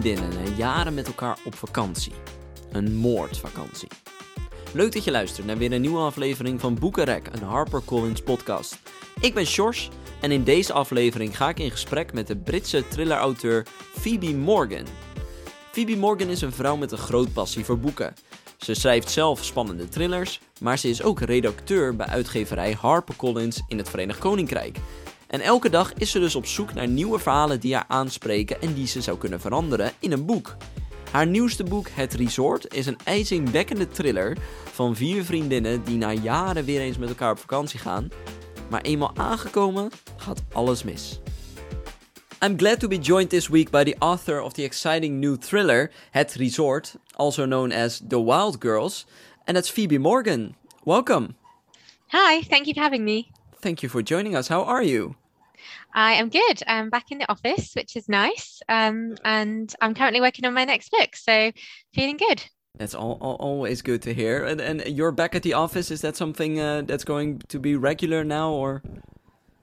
vriendinnen na jaren met elkaar op vakantie. Een moordvakantie. Leuk dat je luistert naar weer een nieuwe aflevering van Boekenrek, een HarperCollins podcast. Ik ben Sjors en in deze aflevering ga ik in gesprek met de Britse thrillerauteur Phoebe Morgan. Phoebe Morgan is een vrouw met een groot passie voor boeken. Ze schrijft zelf spannende thrillers, maar ze is ook redacteur bij uitgeverij HarperCollins in het Verenigd Koninkrijk. En elke dag is ze dus op zoek naar nieuwe verhalen die haar aanspreken en die ze zou kunnen veranderen in een boek. Haar nieuwste boek, Het Resort, is een ijzingwekkende thriller van vier vriendinnen die na jaren weer eens met elkaar op vakantie gaan. Maar eenmaal aangekomen gaat alles mis. I'm glad to be joined this week by the author of the exciting new thriller, Het Resort, also known as The Wild Girls, and that's Phoebe Morgan. Welcome. Hi, thank you for having me. Thank you for joining us. How are you? I am good. I'm back in the office, which is nice. Um, and I'm currently working on my next book, so feeling good. That's all, all, always good to hear. And, and you're back at the office. Is that something uh, that's going to be regular now, or?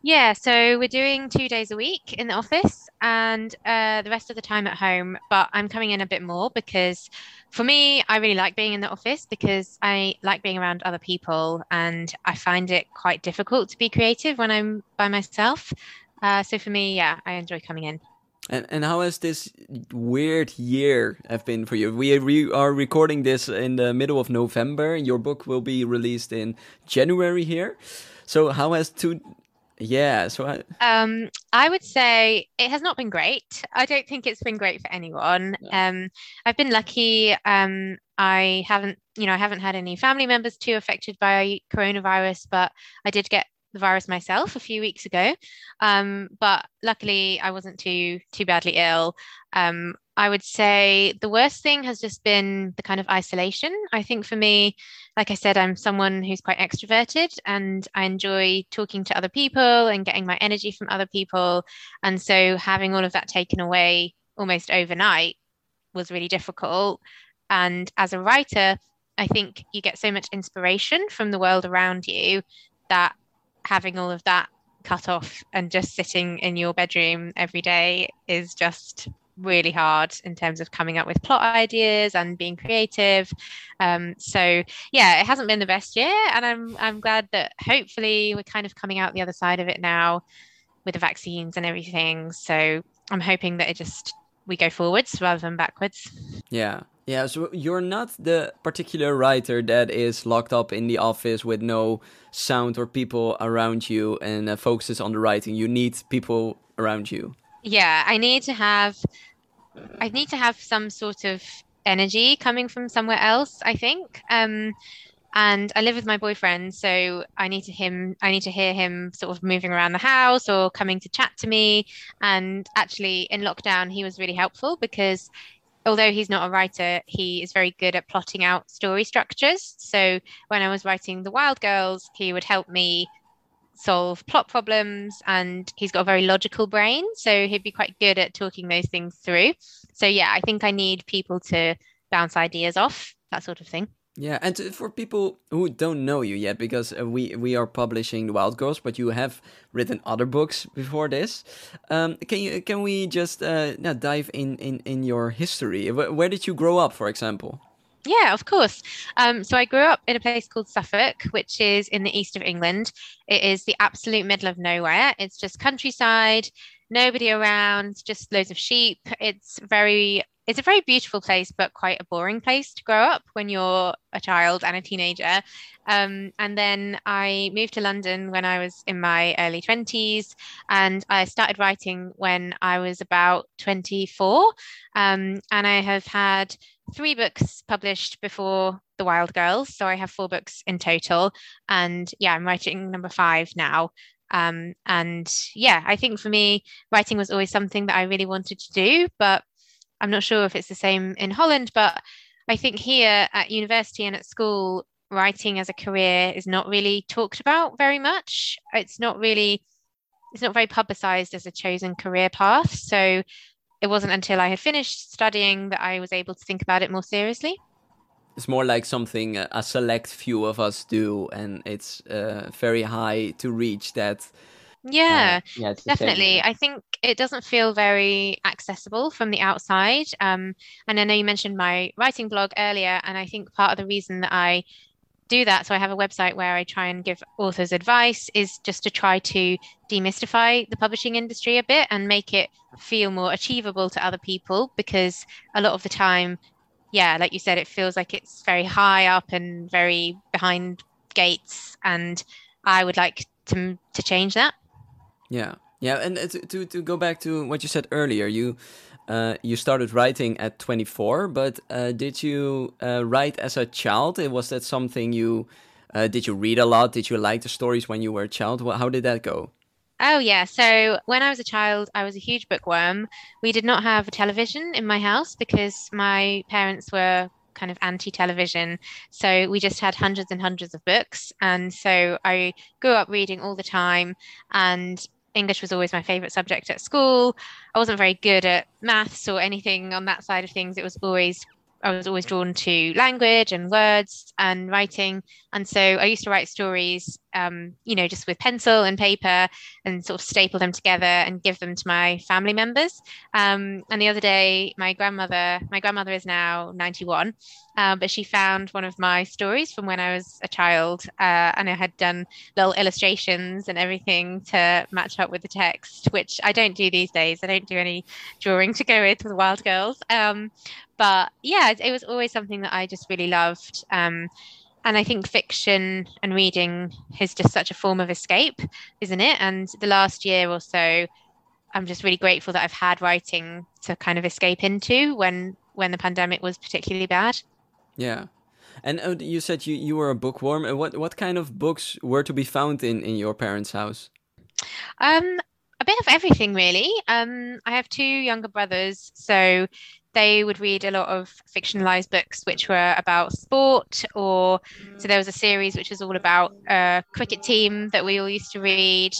Yeah, so we're doing two days a week in the office and uh, the rest of the time at home. But I'm coming in a bit more because for me, I really like being in the office because I like being around other people and I find it quite difficult to be creative when I'm by myself. Uh, so for me, yeah, I enjoy coming in. And and how has this weird year have been for you? We re are recording this in the middle of November. Your book will be released in January here. So how has two yeah, so I... um, I would say it has not been great. I don't think it's been great for anyone. Um, I've been lucky. Um, I haven't, you know, I haven't had any family members too affected by coronavirus, but I did get the virus myself a few weeks ago. Um, but luckily, I wasn't too too badly ill. Um, I would say the worst thing has just been the kind of isolation. I think for me, like I said, I'm someone who's quite extroverted and I enjoy talking to other people and getting my energy from other people. And so having all of that taken away almost overnight was really difficult. And as a writer, I think you get so much inspiration from the world around you that having all of that cut off and just sitting in your bedroom every day is just really hard in terms of coming up with plot ideas and being creative. Um, so yeah, it hasn't been the best year, and I'm I'm glad that hopefully we're kind of coming out the other side of it now with the vaccines and everything. So I'm hoping that it just we go forwards rather than backwards. Yeah. Yeah, so you're not the particular writer that is locked up in the office with no sound or people around you and uh, focuses on the writing. You need people around you. Yeah, I need to have I need to have some sort of energy coming from somewhere else, I think. Um and I live with my boyfriend, so I need to him I need to hear him sort of moving around the house or coming to chat to me. And actually in lockdown he was really helpful because although he's not a writer, he is very good at plotting out story structures. So when I was writing The Wild Girls, he would help me solve plot problems and he's got a very logical brain. So he'd be quite good at talking those things through. So yeah, I think I need people to bounce ideas off, that sort of thing. Yeah, and for people who don't know you yet, because uh, we we are publishing The Wild Girls, but you have written other books before this. Um, can you can we just uh, now dive in, in in your history? Where did you grow up, for example? Yeah, of course. Um, so I grew up in a place called Suffolk, which is in the east of England. It is the absolute middle of nowhere. It's just countryside, nobody around, just loads of sheep. It's very it's a very beautiful place, but quite a boring place to grow up when you're a child and a teenager. Um, and then I moved to London when I was in my early 20s, and I started writing when I was about 24. Um, and I have had three books published before The Wild Girls. So I have four books in total. And yeah, I'm writing number five now. Um, and yeah, I think for me, writing was always something that I really wanted to do, but I'm not sure if it's the same in Holland, but I think here at university and at school, writing as a career is not really talked about very much. It's not really, it's not very publicized as a chosen career path. So it wasn't until I had finished studying that I was able to think about it more seriously. It's more like something a select few of us do, and it's uh, very high to reach that Yeah, uh, yeah definitely. I think it doesn't feel very accessible from the outside. Um, and I know you mentioned my writing blog earlier, and I think part of the reason that I do that, so I have a website where I try and give authors advice, is just to try to demystify the publishing industry a bit and make it feel more achievable to other people. Because a lot of the time, yeah, like you said, it feels like it's very high up and very behind gates, and I would like to to change that. Yeah, yeah, and to to, to go back to what you said earlier, you uh, you started writing at 24, but uh, did you uh, write as a child? Was that something you uh, did you read a lot? Did you like the stories when you were a child? How did that go? Oh yeah, so when I was a child, I was a huge bookworm. We did not have a television in my house because my parents were kind of anti-television so we just had hundreds and hundreds of books and so i grew up reading all the time and English was always my favorite subject at school. I wasn't very good at maths or anything on that side of things. It was always I was always drawn to language and words and writing. And so I used to write stories, um, you know, just with pencil and paper and sort of staple them together and give them to my family members. Um, and the other day, my grandmother, my grandmother is now 91, uh, but she found one of my stories from when I was a child. Uh, and I had done little illustrations and everything to match up with the text, which I don't do these days. I don't do any drawing to go with the Wild Girls. Um, but yeah, it, it, was always something that I just really loved. Um, and I think fiction and reading is just such a form of escape, isn't it? And the last year or so, I'm just really grateful that I've had writing to kind of escape into when when the pandemic was particularly bad. Yeah. And uh, you said you, you were a bookworm. What what kind of books were to be found in, in your parents' house? Um, a bit of everything, really. Um, I have two younger brothers, so they would read a lot of fictionalized books which were about sport or so there was a series which was all about a cricket team that we all used to read.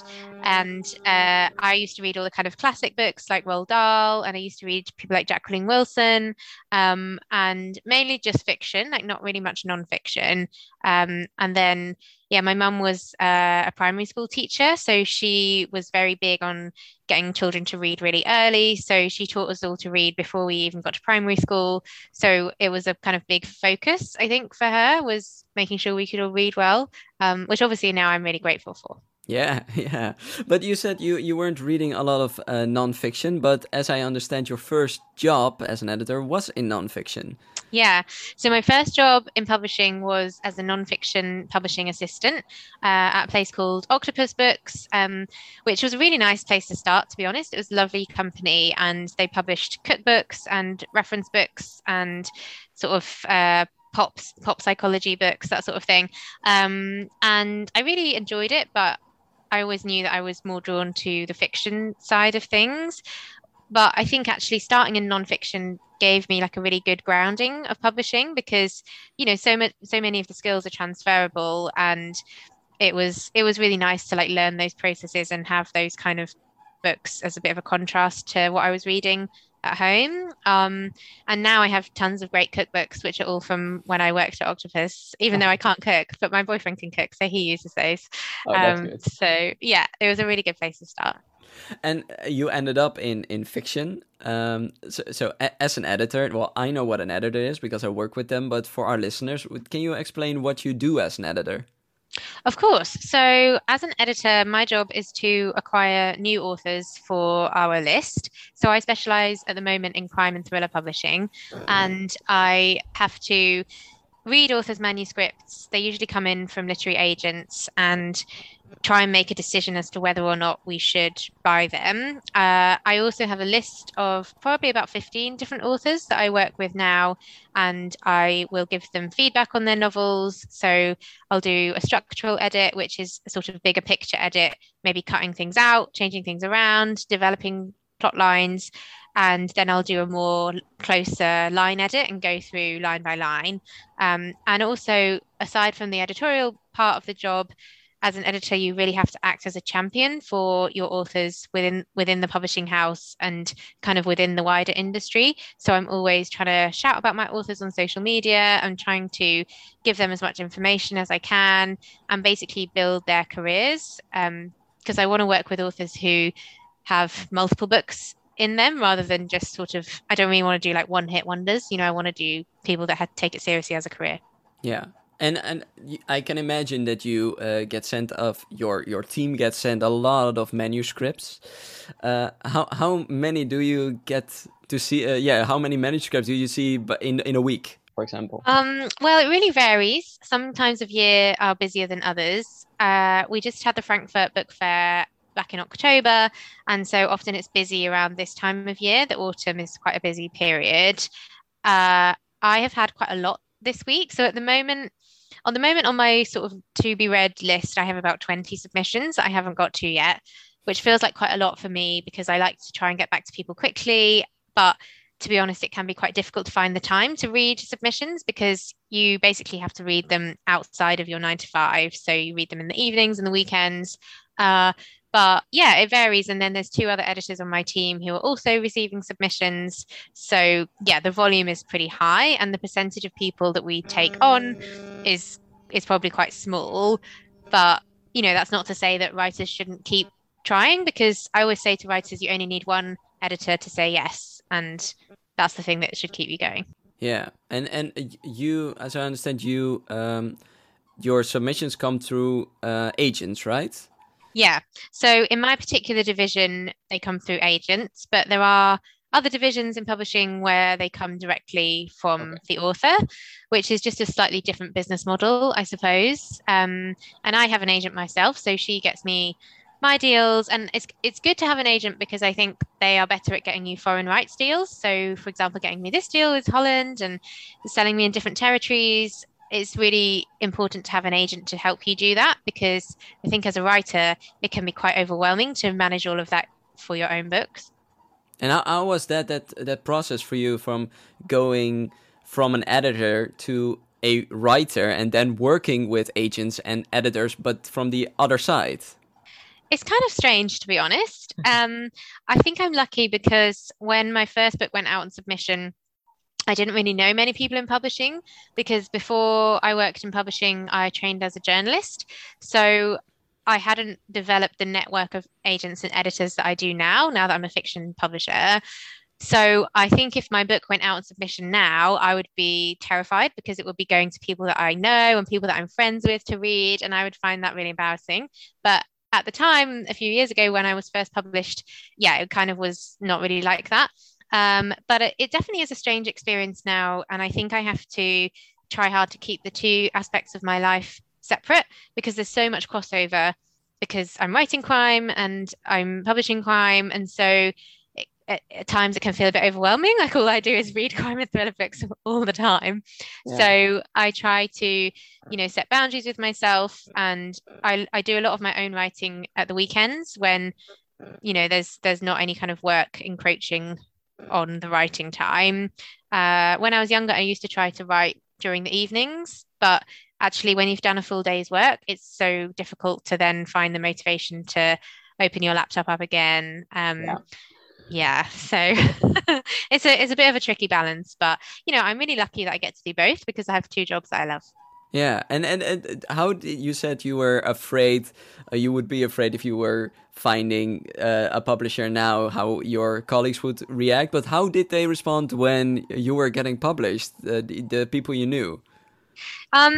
And uh, i used to read all the kind of classic books like roald dahl and i used to read people like jacqueline wilson um, and mainly just fiction like not really much non-fiction um, and then yeah, my mum was uh, a primary school teacher, so she was very big on getting children to read really early. So she taught us all to read before we even got to primary school. So it was a kind of big focus, I think, for her was making sure we could all read well, um, which obviously now I'm really grateful for. Yeah, yeah. But you said you, you weren't reading a lot of uh, nonfiction, but as I understand, your first job as an editor was in nonfiction. Yeah. So my first job in publishing was as a nonfiction publishing assistant uh, at a place called Octopus Books, um, which was a really nice place to start, to be honest. It was a lovely company, and they published cookbooks and reference books and sort of uh, pop pop psychology books, that sort of thing. Um, and I really enjoyed it, but I always knew that I was more drawn to the fiction side of things. But I think actually starting in nonfiction gave me like a really good grounding of publishing because you know so much so many of the skills are transferable and it was it was really nice to like learn those processes and have those kind of books as a bit of a contrast to what I was reading at home. Um, and now I have tons of great cookbooks, which are all from when I worked at Octopus, even though I can't cook, but my boyfriend can cook, so he uses those. Oh, um, so yeah, it was a really good place to start. And uh, you ended up in in fiction. Um, so, so as an editor, well, I know what an editor is because I work with them. But for our listeners, can you explain what you do as an editor? Of course. So, as an editor, my job is to acquire new authors for our list. So, I specialize at the moment in crime and thriller publishing, uh-huh. and I have to read authors' manuscripts. They usually come in from literary agents and try and make a decision as to whether or not we should buy them. Uh, I also have a list of probably about 15 different authors that I work with now, and I will give them feedback on their novels. So I'll do a structural edit, which is a sort of bigger picture edit, maybe cutting things out, changing things around, developing plot lines and then I'll do a more closer line edit and go through line by line. Um, and also, aside from the editorial part of the job, as an editor, you really have to act as a champion for your authors within within the publishing house and kind of within the wider industry. So I'm always trying to shout about my authors on social media. I'm trying to give them as much information as I can and basically build their careers. Um, because I want to work with authors who have multiple books in them rather than just sort of I don't really want to do like one hit wonders. You know, I want to do people that have take it seriously as a career. Yeah. And and I can imagine that you uh, get sent of your your team gets sent a lot of manuscripts. Uh, how how many do you get to see? Uh, yeah, how many manuscripts do you see in in a week, for example? Um, well, it really varies. Some times of year are busier than others. Uh, we just had the Frankfurt Book Fair back in October. And so often it's busy around this time of year. The autumn is quite a busy period. Uh, I have had quite a lot this week. So at the moment, on the moment on my sort of to be read list, I have about 20 submissions I haven't got to yet, which feels like quite a lot for me because I like to try and get back to people quickly. But to be honest, it can be quite difficult to find the time to read submissions because you basically have to read them outside of your nine to five. So you read them in the evenings and the weekends. Uh, but yeah, it varies. And then there's two other editors on my team who are also receiving submissions. So yeah, the volume is pretty high, and the percentage of people that we take on is is probably quite small. But you know, that's not to say that writers shouldn't keep trying because I always say to writers, you only need one editor to say yes, and that's the thing that should keep you going. Yeah, and and you, as I understand, you um, your submissions come through uh, agents, right? Yeah. So in my particular division, they come through agents, but there are other divisions in publishing where they come directly from okay. the author, which is just a slightly different business model, I suppose. Um, and I have an agent myself, so she gets me my deals, and it's it's good to have an agent because I think they are better at getting you foreign rights deals. So, for example, getting me this deal with Holland and selling me in different territories it's really important to have an agent to help you do that because I think as a writer, it can be quite overwhelming to manage all of that for your own books. And how, how was that that that process for you from going from an editor to a writer and then working with agents and editors, but from the other side? It's kind of strange, to be honest. um, I think I'm lucky because when my first book went out on submission, I didn't really know many people in publishing because before I worked in publishing, I trained as a journalist. So I hadn't developed the network of agents and editors that I do now, now that I'm a fiction publisher. So I think if my book went out on submission now, I would be terrified because it would be going to people that I know and people that I'm friends with to read, and I would find that really embarrassing. But at the time, a few years ago when I was first published, yeah, it kind of was not really like that. Um, but it, it definitely is a strange experience now. And I think I have to try hard to keep the two aspects of my life separate because there's so much crossover because I'm writing crime and I'm publishing crime. And so at, at, times it can feel a bit overwhelming. Like all I do is read crime and thriller books all the time. Yeah. So I try to, you know, set boundaries with myself and I, I do a lot of my own writing at the weekends when, you know, there's there's not any kind of work encroaching on the writing time. Uh, when I was younger, I used to try to write during the evenings, but actually, when you've done a full day's work, it's so difficult to then find the motivation to open your laptop up again. Um, yeah. yeah. so it's a it's a bit of a tricky balance, but you know, I'm really lucky that I get to do both because I have two jobs that I love. Yeah, and and, and how you said you were afraid, uh, you would be afraid if you were finding uh, a publisher now, how your colleagues would react. But how did they respond when you were getting published? Uh, the, the people you knew. Um,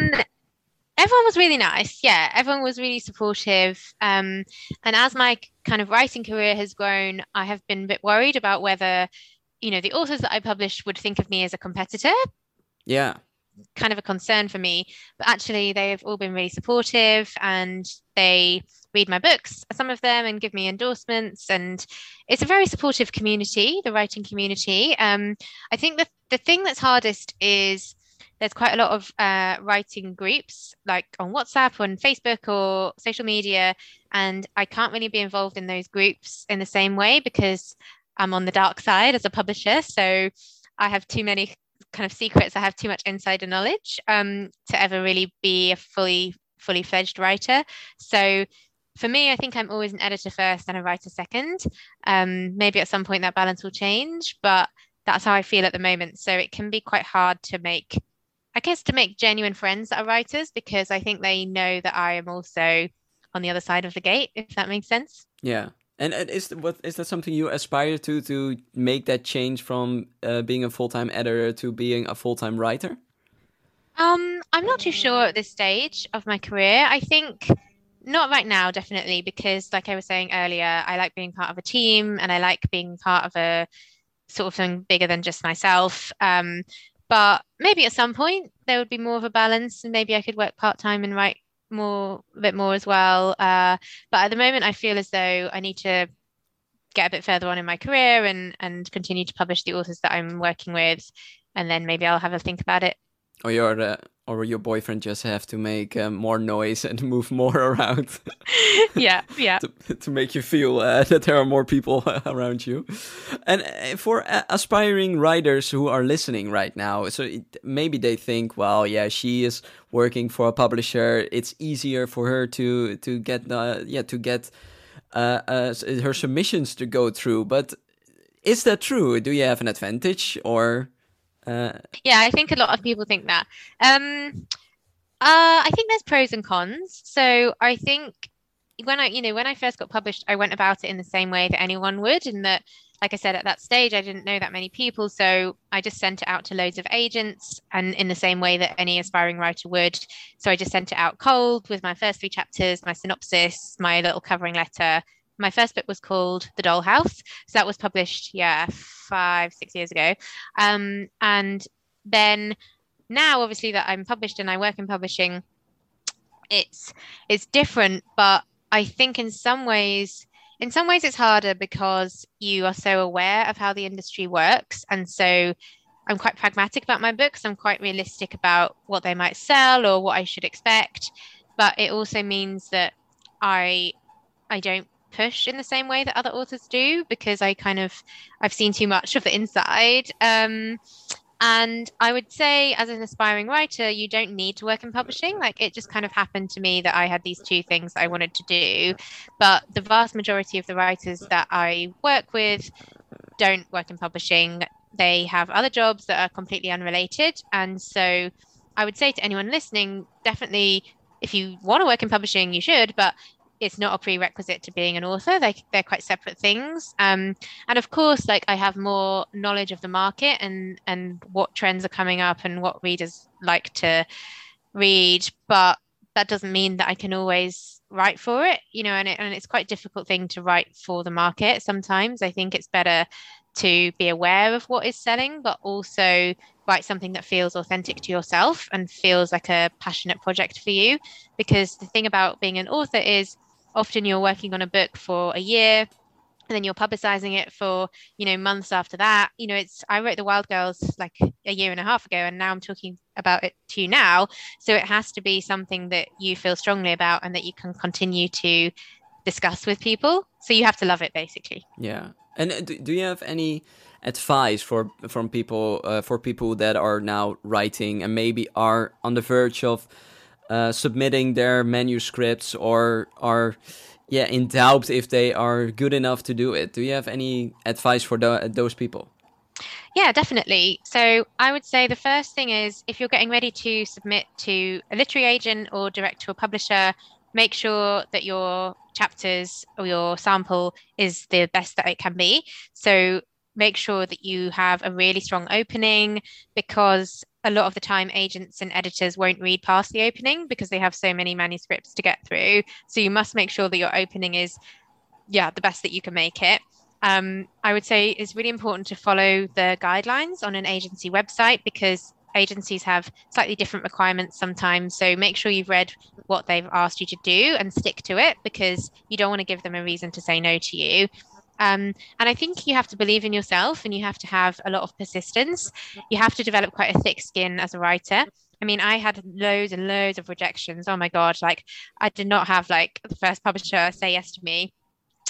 everyone was really nice. Yeah, everyone was really supportive. Um, and as my kind of writing career has grown, I have been a bit worried about whether, you know, the authors that I published would think of me as a competitor. Yeah kind of a concern for me. But actually, they've all been really supportive and they read my books, some of them, and give me endorsements. And it's a very supportive community, the writing community. Um, I think that the thing that's hardest is there's quite a lot of uh, writing groups like on WhatsApp, on Facebook, or social media. And I can't really be involved in those groups in the same way because I'm on the dark side as a publisher. So I have too many kind of secrets. I have too much insider knowledge um, to ever really be a fully fully fledged writer. So for me, I think I'm always an editor first and a writer second. Um, maybe at some point that balance will change, but that's how I feel at the moment. So it can be quite hard to make, I guess, to make genuine friends that are writers because I think they know that I am also on the other side of the gate, if that makes sense. Yeah. And is what is that something you aspire to to make that change from uh, being a full time editor to being a full time writer? Um, I'm not too sure at this stage of my career. I think not right now, definitely, because like I was saying earlier, I like being part of a team and I like being part of a sort of thing bigger than just myself. Um, but maybe at some point there would be more of a balance and maybe I could work part time and write more a bit more as well. Uh, but at the moment, I feel as though I need to get a bit further on in my career and and continue to publish the authors that I'm working with, and then maybe I'll have a think about it. Or your uh, or your boyfriend just have to make uh, more noise and move more around. yeah, yeah. to, to make you feel uh, that there are more people around you. And uh, for uh, aspiring writers who are listening right now, so it, maybe they think, well, yeah, she is working for a publisher. It's easier for her to to get the yeah to get uh, uh, her submissions to go through. But is that true? Do you have an advantage or? Uh, yeah, I think a lot of people think that. Um, uh, I think there's pros and cons. So I think when I, you know, when I first got published, I went about it in the same way that anyone would, in that, like I said, at that stage, I didn't know that many people, so I just sent it out to loads of agents, and in the same way that any aspiring writer would. So I just sent it out cold with my first three chapters, my synopsis, my little covering letter, my first book was called The Dollhouse. So that was published, yeah, five, six years ago. Um, and then now, obviously, that I'm published and I work in publishing, it's it's different, but I think in some ways, in some ways, it's harder because you are so aware of how the industry works, and so I'm quite pragmatic about my books. I'm quite realistic about what they might sell or what I should expect, but it also means that I I don't push in the same way that other authors do because I kind of I've seen too much of the inside. Um, and I would say, as an aspiring writer, you don't need to work in publishing. Like it just kind of happened to me that I had these two things I wanted to do. But the vast majority of the writers that I work with don't work in publishing. They have other jobs that are completely unrelated. And so I would say to anyone listening, definitely if you want to work in publishing, you should, but it's not a prerequisite to being an author. They, they're quite separate things. Um, and of course, like I have more knowledge of the market and, and what trends are coming up and what readers like to read. But that doesn't mean that I can always write for it, you know, and, it, and it's quite a difficult thing to write for the market sometimes. I think it's better to be aware of what is selling, but also write something that feels authentic to yourself and feels like a passionate project for you. Because the thing about being an author is often you're working on a book for a year and then you're publicizing it for you know months after that. You know it's i wrote the wild girls like a year and a half ago and now i'm talking about it to you now. So it has to be something that you feel strongly about and that you can continue to discuss with people. So you have to love it basically. Yeah. And uh, do, you have any advice for from people uh, for people that are now writing and maybe are on the verge of uh, submitting their manuscripts or are yeah in doubt if they are good enough to do it. Do you have any advice for the, those people? Yeah definitely. So i would say the first thing is if you're getting ready to submit to a literary agent or direct to a publisher make sure that your chapters or your sample is the best that it can be. So make sure that you have a really strong opening because a lot of the time agents and editors won't read past the opening because they have so many manuscripts to get through. So you must make sure that your opening is yeah the best that you can make it. Um, i would say it's really important to follow the guidelines on an agency website because agencies have slightly different requirements sometimes. So make sure you've read what they've asked you to do and stick to it because you don't want to give them a reason to say no to you um, and I think you have to believe in yourself and you have to have a lot of persistence. You have to develop quite a thick skin as a writer. I mean, I had loads and loads of rejections. Oh my God. Like, I did not have like the first publisher say yes to me.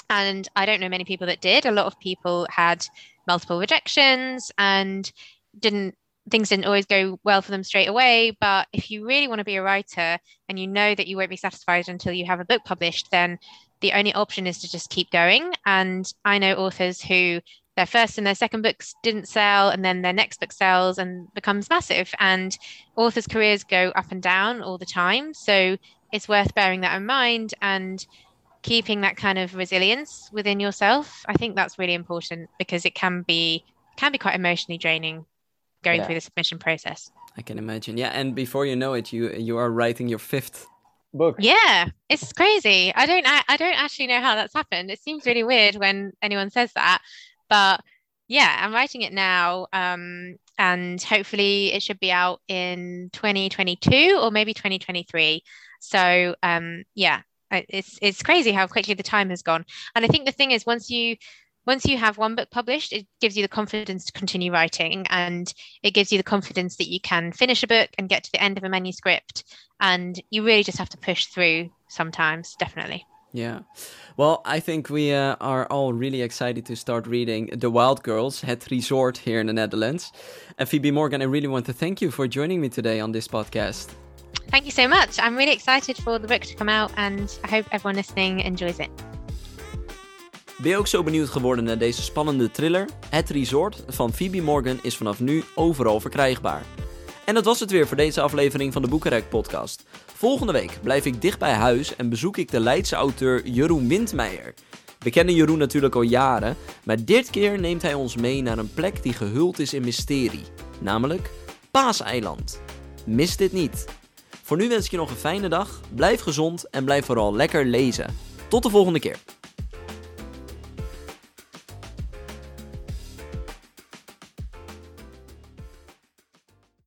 And I don't know many people that did. A lot of people had multiple rejections and didn't things didn't always go well for them straight away. But if you really want to be a writer and you know that you won't be satisfied until you have a book published, then the only option is to just keep going. And I know authors who their first and their second books didn't sell, and then their next book sells and becomes massive. And authors' careers go up and down all the time. So it's worth bearing that in mind and keeping that kind of resilience within yourself. I think that's really important because it can be can be quite emotionally draining going Yeah. through the submission process. I can imagine. Yeah, and before you know it, you you are writing your fifth book. Yeah, it's crazy. I don't I, I don't actually know how that's happened. It seems really weird when anyone says that, but yeah, I'm writing it now. Um, and hopefully it should be out in 2022 or maybe 2023. So um, yeah, it's it's crazy how quickly the time has gone. And I think the thing is once you once you have one book published, it gives you the confidence to continue writing and it gives you the confidence that you can finish a book and get to the end of a manuscript. And you really just have to push through sometimes, definitely. Yeah. Well, I think we uh, are all really excited to start reading The Wild Girls, Het Resort here in the Netherlands. And Phoebe Morgan, I really want to thank you for joining me today on this podcast. Thank you so much. I'm really excited for the book to come out and I hope everyone listening enjoys it. Ben je ook zo benieuwd geworden naar deze spannende thriller? Het Resort van Phoebe Morgan is vanaf nu overal verkrijgbaar. En dat was het weer voor deze aflevering van de Boekenrek podcast. Volgende week blijf ik dicht bij huis en bezoek ik de Leidse auteur Jeroen Windmeijer. We kennen Jeroen natuurlijk al jaren, maar dit keer neemt hij ons mee naar een plek die gehuld is in mysterie, namelijk Paaseiland. Mis dit niet. Voor nu wens ik je nog een fijne dag, blijf gezond en blijf vooral lekker lezen. Tot de volgende keer.